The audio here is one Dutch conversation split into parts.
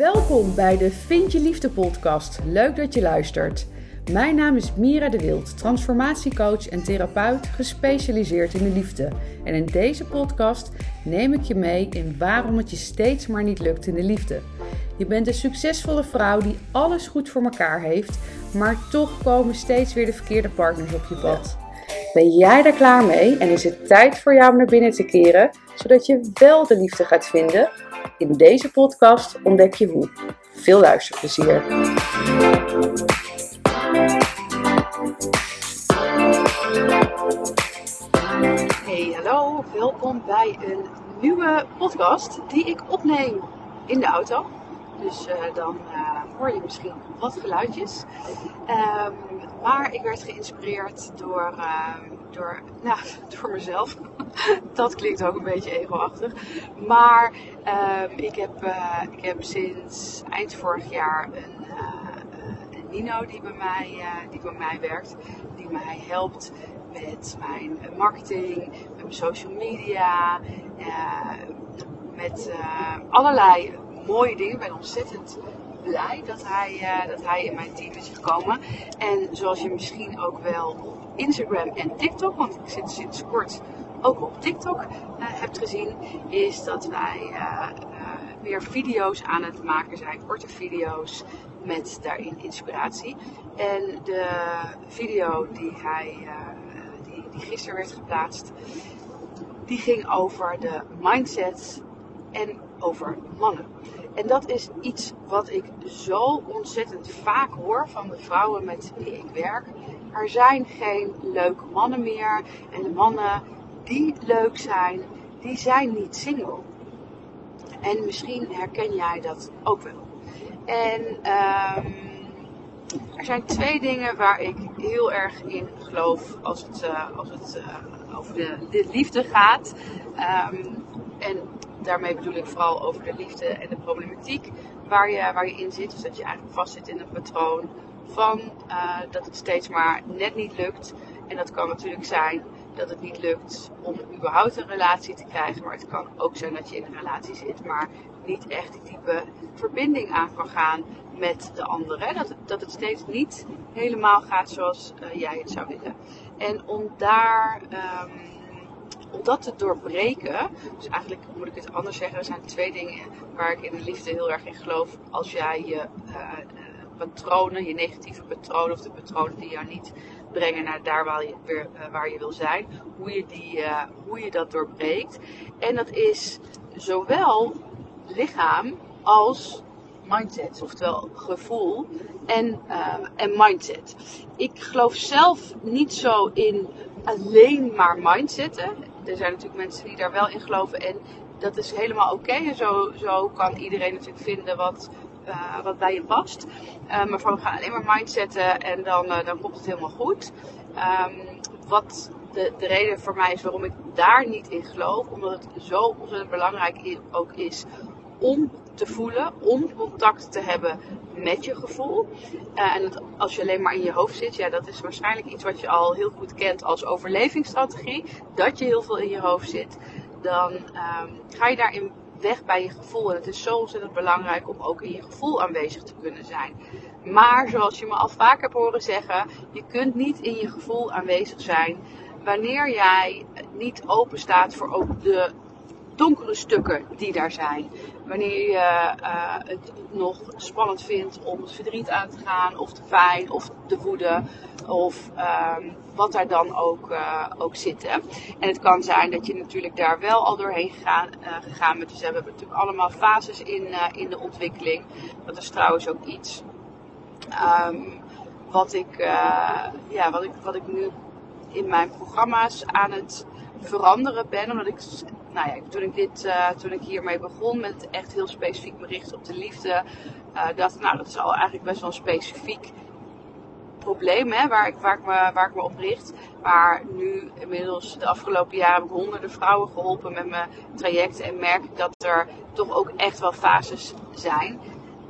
Welkom bij de Vind je Liefde podcast. Leuk dat je luistert. Mijn naam is Mira de Wild, transformatiecoach en therapeut gespecialiseerd in de liefde. En in deze podcast neem ik je mee in waarom het je steeds maar niet lukt in de liefde. Je bent een succesvolle vrouw die alles goed voor elkaar heeft, maar toch komen steeds weer de verkeerde partners op je pad. Ben jij daar klaar mee en is het tijd voor jou om naar binnen te keren, zodat je wel de liefde gaat vinden? In deze podcast ontdek je hoe. Veel luisterplezier. Hey, hallo. Welkom bij een nieuwe podcast die ik opneem in de auto. Dus uh, dan uh, hoor je misschien wat geluidjes. Um, maar ik werd geïnspireerd door, uh, door, nou, door mezelf. Dat klinkt ook een beetje egoachtig. Maar ehm, ik, heb, ik heb sinds eind vorig jaar een, een Nino die bij, mij, die bij mij werkt. Die mij helpt met mijn marketing, met mijn social media. met allerlei mooie dingen. Ik ben ontzettend blij dat hij, uh, dat hij in mijn team is gekomen. En zoals je misschien ook wel op Instagram en TikTok, want ik zit sinds kort ook op TikTok, uh, hebt gezien, is dat wij uh, weer video's aan het maken zijn. Korte video's met daarin inspiratie. En de video die, hij, die, die gisteren werd geplaatst, die ging over de mindset en over mannen. En dat is iets wat ik zo ontzettend vaak hoor van de vrouwen met wie ik werk. Er zijn geen leuke mannen meer. En de mannen die leuk zijn, die zijn niet single. En misschien herken jij dat ook wel. En um, er zijn twee dingen waar ik heel erg in geloof als het, uh, als het uh, over de, de, liefde gaat. Um, en daarmee bedoel ik vooral over de liefde en de problematiek waar je, waar je in zit. Dus dat je eigenlijk vastzit in een patroon van uh, dat het steeds maar net niet lukt. En dat kan natuurlijk zijn dat het niet lukt om überhaupt een relatie te krijgen. Maar het kan ook zijn dat je in een relatie zit, maar niet echt die type verbinding aan kan gaan met de andere. Dat het, dat het steeds niet helemaal gaat zoals uh, jij het zou willen. En om daar. Um, om dat te doorbreken, dus eigenlijk moet ik het anders zeggen, er zijn twee dingen waar ik in de liefde heel erg in geloof. Als jij je uh, patronen, je negatieve patronen of de patronen die jou niet brengen naar daar waar je, weer, uh, waar je wil zijn, hoe je, die, hoe je dat doorbreekt. En dat is zowel lichaam als mindset, oftewel gevoel en, en mindset. Ik geloof zelf niet zo in alleen maar mindsetten er zijn natuurlijk mensen die daar wel in geloven. En dat is helemaal oké. En zo, zo kan iedereen natuurlijk vinden wat, uh, wat bij je past. Uh, maar voor we gaan alleen maar mindsetten en dan, uh, dan komt het helemaal goed. Um, wat de, de reden voor mij is waarom ik daar niet in geloof. Omdat het zo ontzettend belangrijk ook is om te voelen, om contact te hebben met je gevoel. Uh, en als je alleen maar in je hoofd zit, ja, dat is waarschijnlijk iets wat je al heel goed kent als overlevingsstrategie. Dat je heel veel in je hoofd zit. Dan um, ga je daarin weg bij je gevoel. En het is zo ontzettend belangrijk om ook in je gevoel aanwezig te kunnen zijn. Maar zoals je me al vaker hebt horen zeggen, je kunt niet in je gevoel aanwezig zijn wanneer jij niet open staat voor ook de donkere stukken die daar zijn. Wanneer je uh, het nog spannend vindt om het verdriet aan te gaan, of de pijn, of de woede, of um, wat daar dan ook, uh, ook zit. Hè. En het kan zijn dat je natuurlijk daar wel al doorheen gegaan, uh, gegaan bent. Dus we hebben natuurlijk allemaal fases in, in de ontwikkeling. Dat is trouwens ook iets um, wat, ik, ja, wat, ik, wat ik nu in mijn programma's aan het veranderen ben. Omdat ik nou ja, toen ik, dit, uh, toen ik hiermee begon met echt heel specifiek me richten op de liefde, uh, dacht nou, dat is al eigenlijk best wel een specifiek probleem hè, waar, ik, waar, ik me, waar ik me op richt. Maar nu, inmiddels, de afgelopen jaren, heb ik honderden vrouwen geholpen met mijn trajecten en merk ik dat er toch ook echt wel fases zijn.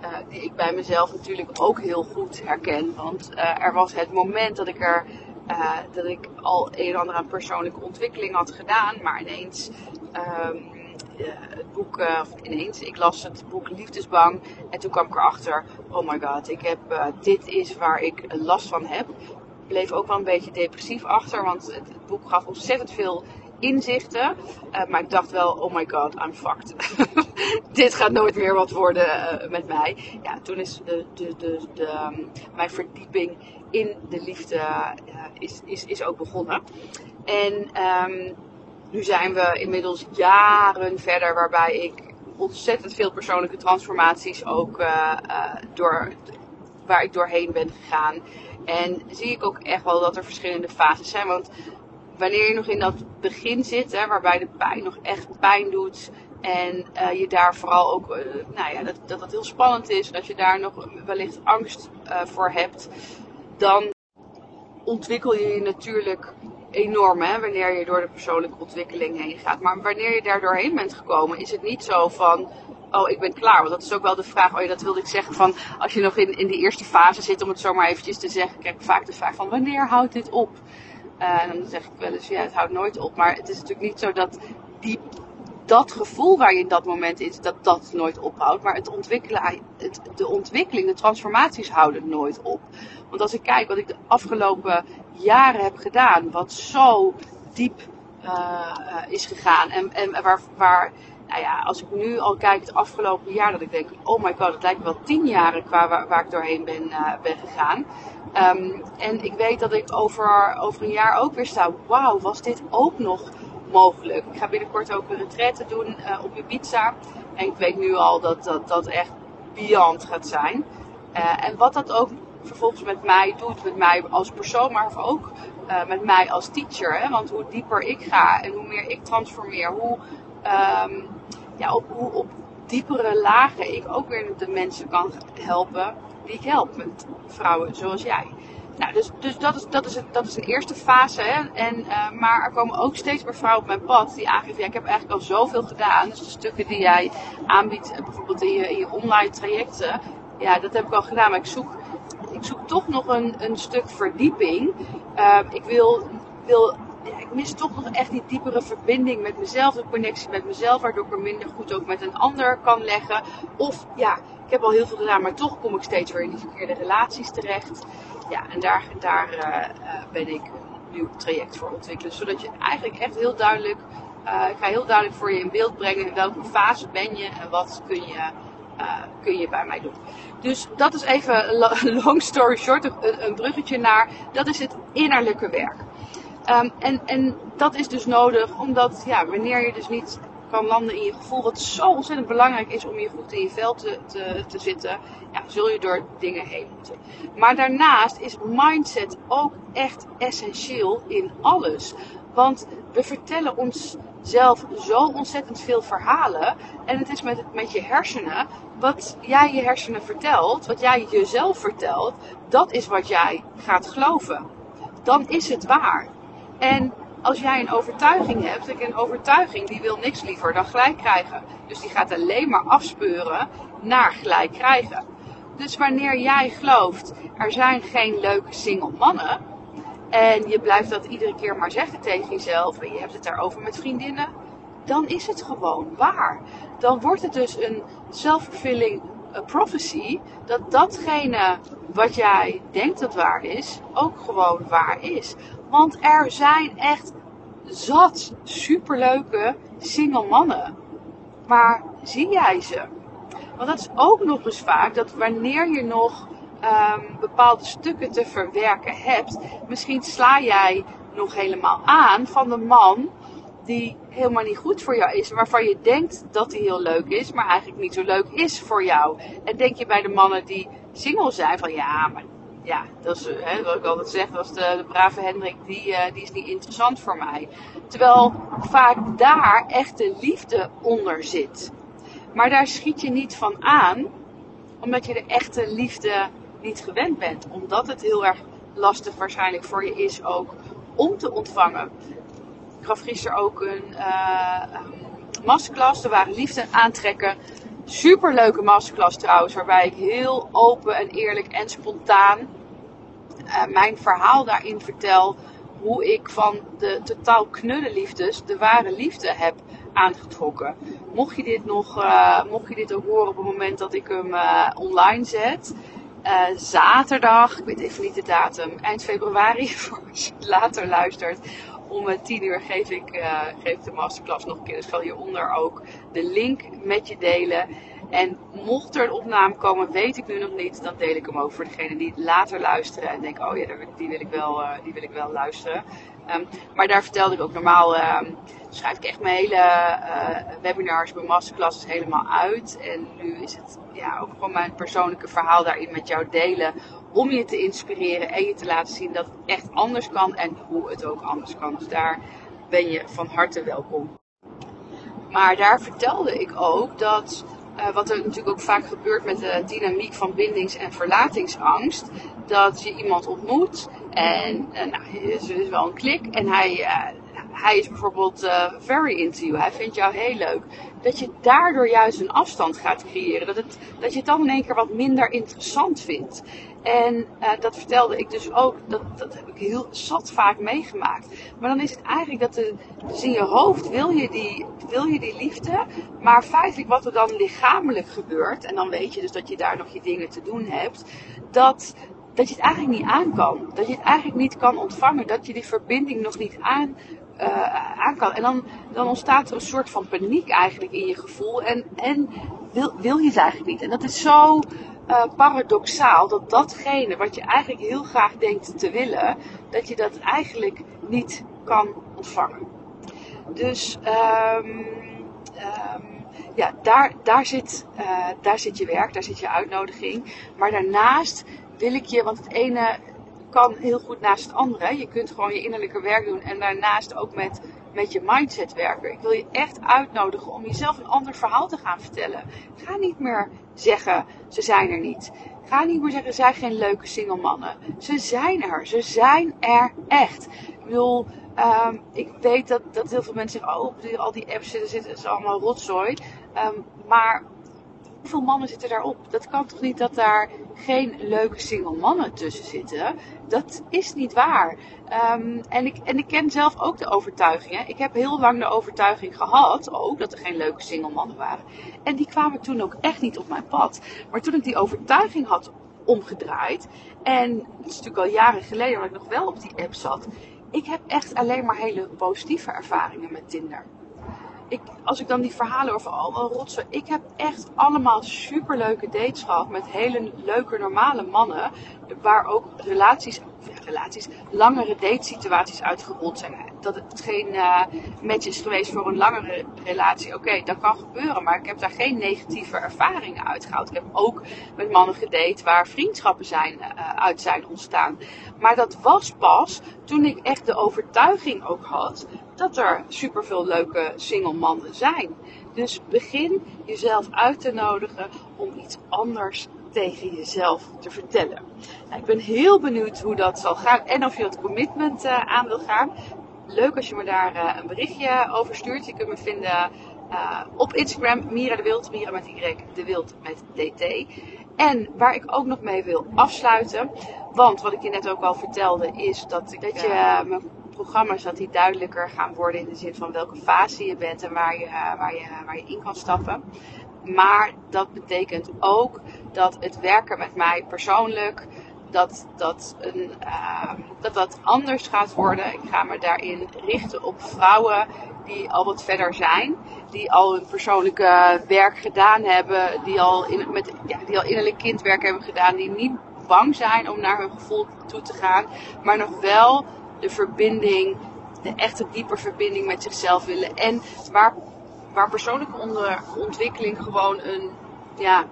Uh, die ik bij mezelf natuurlijk ook heel goed herken. Want er was het moment dat ik er uh, dat ik al een en ander aan persoonlijke ontwikkeling had gedaan, maar ineens um, het boek, uh, ineens, ik las het boek Liefdesbang. En toen kwam ik erachter, oh my god, ik heb, dit is waar ik last van heb. Bleef ook wel een beetje depressief achter, want het, het boek gaf ontzettend veel inzichten. Maar ik dacht wel, oh my god, I'm fucked. Dit gaat nooit meer wat worden uh, met mij. Ja, toen is de, de, de, de um, mijn verdieping in de liefde uh, is, is, is ook begonnen. En um, nu zijn we inmiddels jaren verder waarbij ik ontzettend veel persoonlijke transformaties ook door, waar ik doorheen ben gegaan. En zie ik ook echt wel dat er verschillende fases zijn. Want wanneer je nog in dat begin zit, hè, waarbij de pijn nog echt pijn doet. En uh, je daar vooral ook, uh, nou ja, dat, dat heel spannend is. Dat je daar nog wellicht angst uh, voor hebt. Dan ontwikkel je je natuurlijk enorm, hè, wanneer je door de persoonlijke ontwikkeling heen gaat. Maar wanneer je daar doorheen bent gekomen, is het niet zo van, oh, ik ben klaar. Want dat is ook wel de vraag, oh ja, dat wilde ik zeggen, van als je nog in, in die eerste fase zit, om het zo maar eventjes te zeggen, krijg ik vaak de vraag van, wanneer houdt dit op? En dan zeg ik wel eens, ja, het houdt nooit op. Maar het is natuurlijk niet zo dat die, dat gevoel waar je in dat moment is, dat dat nooit ophoudt. Maar het ontwikkelen, de ontwikkeling, de transformaties houden nooit op. Want als ik kijk wat ik de afgelopen jaren heb gedaan, wat zo diep uh, is gegaan. En, en waar, waar, nou ja, als ik nu al kijk het afgelopen jaar, dat ik denk, oh my god, het lijkt wel tien jaren qua waar, waar ik doorheen ben, uh, ben gegaan. Um, en ik weet dat ik over, over een jaar ook weer sta. Wauw, was dit ook nog mogelijk? Ik ga binnenkort ook een retraite doen uh, op Ibiza. En ik weet nu al dat dat, dat echt beyond gaat zijn. Uh, en wat dat ook vervolgens met mij doet, met mij als persoon, maar ook uh, met mij als teacher. Hè? Want hoe dieper ik ga en hoe meer ik transformeer, hoe, um, ja, op, hoe op diepere lagen ik ook weer de mensen kan helpen die ik help. Met vrouwen zoals jij. Nou, dus, dus dat, is, dat, is een, dat is een eerste fase. En, uh, maar er komen ook steeds meer vrouwen op mijn pad die aangeven: ja, ik heb eigenlijk al zoveel gedaan. Dus de stukken die jij aanbiedt, eh, bijvoorbeeld in je, in je online trajecten, ja, dat heb ik al gedaan. Maar ik zoek, ik zoek toch nog een, een stuk verdieping. Uh, ik wil, wil ja, ik mis toch nog echt die diepere verbinding met mezelf, de connectie met mezelf, waardoor ik er minder goed ook met een ander kan leggen. Of ja, ik heb al heel veel gedaan, maar toch kom ik steeds weer in die verkeerde relaties terecht. Ja, en daar, daar uh, ben ik een nieuw traject voor ontwikkelen. Zodat je eigenlijk echt heel duidelijk, uh, ik ga heel duidelijk voor je in beeld brengen in welke fase ben je en wat kun je, kun je bij mij doen. Dus dat is even long story short, een, bruggetje naar, dat is het innerlijke werk. Um, en, en dat is dus nodig, omdat ja, wanneer je dus niet kan landen in je gevoel, wat zo ontzettend belangrijk is om je goed in je vel te, te, te zitten, ja, zul je door dingen heen moeten. Maar daarnaast is mindset ook echt essentieel in alles. Want we vertellen onszelf zo ontzettend veel verhalen. En het is met, met je hersenen, wat jij je hersenen vertelt, wat jij jezelf vertelt, dat is wat jij gaat geloven. Dan is het waar. En als jij een overtuiging hebt, een overtuiging die wil niks liever dan gelijk krijgen. Dus die gaat alleen maar afspeuren naar gelijk krijgen. Dus wanneer jij gelooft, er zijn geen leuke single mannen. En je blijft dat iedere keer maar zeggen tegen jezelf. En je hebt het daarover met vriendinnen. Dan is het gewoon waar. Dan wordt het dus een self-fulfilling prophecy. Dat datgene wat jij denkt dat waar is, ook gewoon waar is. Want er zijn echt zat superleuke single mannen. Maar zie jij ze? Want dat is ook nog eens vaak dat wanneer je nog um, bepaalde stukken te verwerken hebt, misschien sla jij nog helemaal aan van de man die helemaal niet goed voor jou is, waarvan je denkt dat hij heel leuk is, maar eigenlijk niet zo leuk is voor jou. En denk je bij de mannen die single zijn van ja, maar ja, dat is hè, wat ik altijd zeg, dat is de, de brave Hendrik, die, uh, die is niet interessant voor mij. Terwijl vaak daar echte liefde onder zit. Maar daar schiet je niet van aan, omdat je de echte liefde niet gewend bent. Omdat het heel erg lastig waarschijnlijk voor je is ook om te ontvangen. Ik gaf gisteren ook een uh, masterclass, er waren liefde aantrekken. Super leuke masterclass trouwens, waarbij ik heel open en eerlijk en spontaan uh, mijn verhaal daarin vertel. Hoe ik van de totaal knulle liefdes de ware liefde heb aangetrokken. mocht je dit nog, uh, mocht je dit ook horen op het moment dat ik hem online zet. Zaterdag, ik weet even niet de datum, eind februari, voor als je later luistert. Om 10 uur geef ik, geef ik de masterclass nog een keer. Dus ik hieronder ook de link met je delen. En mocht er een opname komen, weet ik nu nog niet, dan deel ik hem ook voor degene die later luisteren en denken, oh ja, die wil ik wel, die wil ik wel luisteren. Um, maar daar vertelde ik ook normaal, um, schrijf ik echt mijn hele uh, webinars, mijn masterclasses helemaal uit. En nu is het ja, ook gewoon mijn persoonlijke verhaal daarin met jou delen. Om je te inspireren en je te laten zien dat het echt anders kan en hoe het ook anders kan. Dus daar ben je van harte welkom. Maar daar vertelde ik ook dat uh, wat er natuurlijk ook vaak gebeurt met de dynamiek van bindings- en verlatingsangst. Dat je iemand ontmoet en uh, nou, er is wel een klik en hij, uh, hij is bijvoorbeeld very into you. Hij vindt jou heel leuk. Dat je daardoor juist een afstand gaat creëren. Dat, het, dat je het dan in één keer wat minder interessant vindt. En uh, dat vertelde ik dus ook, dat, dat heb ik heel zat vaak meegemaakt. Maar dan is het eigenlijk dat de, dus in je hoofd wil je, die, wil je die liefde, maar feitelijk wat er dan lichamelijk gebeurt, en dan weet je dus dat je daar nog je dingen te doen hebt, dat, dat je het eigenlijk niet aan kan. Dat je het eigenlijk niet kan ontvangen, dat je die verbinding nog niet aan, uh, kan. En dan, dan ontstaat er een soort van paniek eigenlijk in je gevoel en, en wil, wil je het eigenlijk niet. En dat is zo uh, paradoxaal dat datgene wat je eigenlijk heel graag denkt te willen, dat je dat eigenlijk niet kan ontvangen. Dus um, um, ja, daar, daar, zit, uh, daar zit je werk, daar zit je uitnodiging. Maar daarnaast wil ik je, want het ene kan heel goed naast het andere. Je kunt gewoon je innerlijke werk doen en daarnaast ook met met je mindset werken. Ik wil je echt uitnodigen om jezelf een ander verhaal te gaan vertellen. Ga niet meer zeggen, ze zijn er niet. Ga niet meer zeggen, er zijn geen leuke single mannen. Ze zijn er. Ze zijn er echt. Ik bedoel, um, ik weet dat, dat heel veel mensen zeggen, oh, al die apps zitten, zitten is allemaal rotzooi. Um, maar hoeveel mannen zitten daarop? Dat kan toch niet dat daar geen leuke single mannen tussen zitten? Dat is niet waar. Um, en, ik, en ik ken zelf ook de overtuigingen. Ik heb heel lang de overtuiging gehad ook dat er geen leuke single mannen waren. En die kwamen toen ook echt niet op mijn pad. Maar toen ik die overtuiging had omgedraaid. En het is natuurlijk al jaren geleden dat ik nog wel op die app zat. Ik heb echt alleen maar hele positieve ervaringen met Tinder ik, als ik dan die verhalen over al rotsen. Ik heb echt allemaal superleuke dates gehad met hele leuke normale mannen. Waar ook relaties, relaties, langere datesituaties uitgerold zijn. Dat het geen uh, match is geweest voor een langere relatie. Oké, dat kan gebeuren. Maar ik heb daar geen negatieve ervaringen uitgehaald. Ik heb ook met mannen gedate waar vriendschappen zijn, uh, uit zijn ontstaan. Maar dat was pas toen ik echt de overtuiging ook had dat er superveel leuke single mannen zijn. Dus begin jezelf uit te nodigen om iets anders tegen jezelf te vertellen. Nou, ik ben heel benieuwd hoe dat zal gaan en of je dat commitment uh, aan wil gaan. Leuk als je me daar uh, een berichtje over stuurt. Je kunt me vinden uh, op Instagram, Mira de Wild, Mira met Y, de Wild met DT. En waar ik ook nog mee wil afsluiten, want wat ik je net ook al vertelde, is dat, dat je mijn programma's dat die duidelijker gaan worden in de zin van welke fase je bent en waar je, eh, waar je, waar je in kan stappen. Maar dat betekent ook dat het werken met mij persoonlijk, dat dat, een, uh, dat dat anders gaat worden. Ik ga me daarin richten op vrouwen die al wat verder zijn. Die al hun persoonlijke werk gedaan hebben. Die al, in, met, ja, die al innerlijk kindwerk hebben gedaan. Die niet bang zijn om naar hun gevoel toe te gaan. Maar nog wel de verbinding, de echte diepe verbinding met zichzelf willen. En waar, waar persoonlijke ontwikkeling gewoon een ja,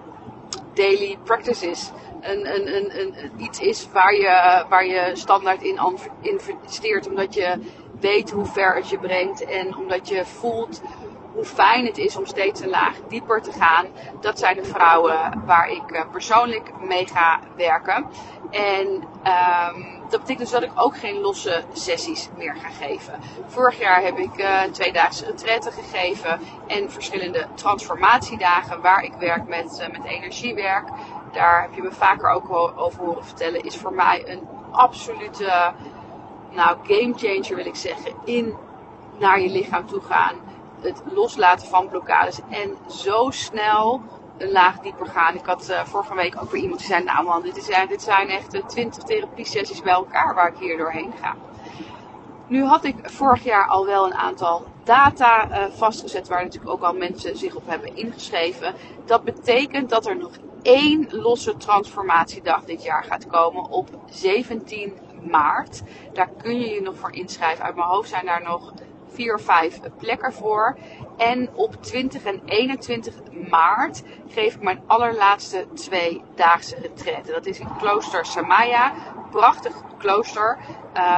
daily practice is. Een, een, een, een, iets is waar je, waar je standaard in investeert. Omdat je weet hoe ver het je brengt. En omdat je voelt hoe fijn het is om steeds een laag dieper te gaan. Dat zijn de vrouwen waar ik eh, persoonlijk mee ga werken. En um, dat betekent dus dat ik ook geen losse sessies meer ga geven. Vorig jaar heb ik uh, tweedaagse retretten gegeven en verschillende transformatiedagen waar ik werk met, uh, met energiewerk. Daar heb je me vaker ook over horen vertellen. Is voor mij een absolute nou, game changer wil ik zeggen. In naar je lichaam toe gaan het loslaten van blokkades en zo snel een laag dieper gaan. Ik had uh, vorige week ook weer iemand die zei, nou man, dit, is, dit zijn echt 20 therapie sessies bij elkaar waar ik hier doorheen ga. Nu had ik vorig jaar al wel een aantal data uh, vastgezet waar natuurlijk ook al mensen zich op hebben ingeschreven. Dat betekent dat er nog één losse transformatiedag dit jaar gaat komen op 17 maart. Daar kun je je nog voor inschrijven. Uit mijn hoofd zijn daar nog vier of vijf plekken voor. En op 20 en 21 maart geef ik mijn allerlaatste twee daagse retraite. Dat is in klooster Samaya. Prachtig klooster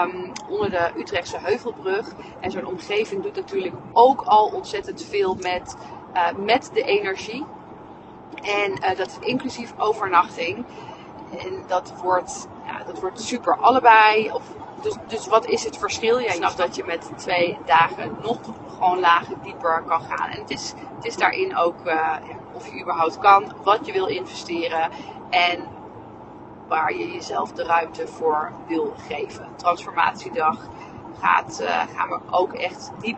um, onder de Utrechtse Heuvelbrug. En zo'n omgeving doet natuurlijk ook al ontzettend veel met, uh, met de energie. En uh, dat is inclusief overnachting. En dat wordt, ja, dat wordt super. Allebei, of, dus, dus wat is het verschil? Ja, je snapt dat je met twee dagen nog gewoon lager, dieper kan gaan. En het is, het is daarin ook ja, of je überhaupt kan, wat je wil investeren. En waar je jezelf de ruimte voor wil geven. Transformatiedag gaat, uh, gaan we ook echt diep.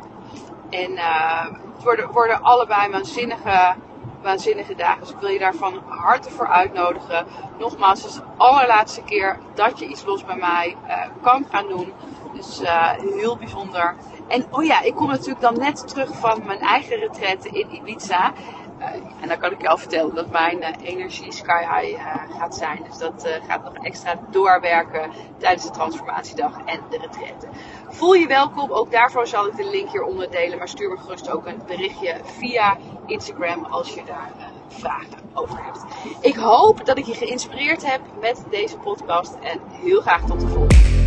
En uh, het worden, worden allebei waanzinnige, waanzinnige dagen. Dus ik wil je daar van harte voor uitnodigen. Nogmaals, het is de allerlaatste keer dat je iets los bij mij uh, kan gaan doen. Dus heel bijzonder. En oh ja, ik kom natuurlijk dan net terug van mijn eigen retraite in Ibiza. Uh, en dan kan ik je al vertellen dat mijn energie sky high gaat zijn. Dus dat gaat nog extra doorwerken tijdens de transformatiedag en de retraite. Voel je welkom. Ook daarvoor zal ik de link hieronder delen. Maar stuur me gerust ook een berichtje via Instagram als je daar vragen over hebt. Ik hoop dat ik je geïnspireerd heb met deze podcast. En heel graag tot de volgende.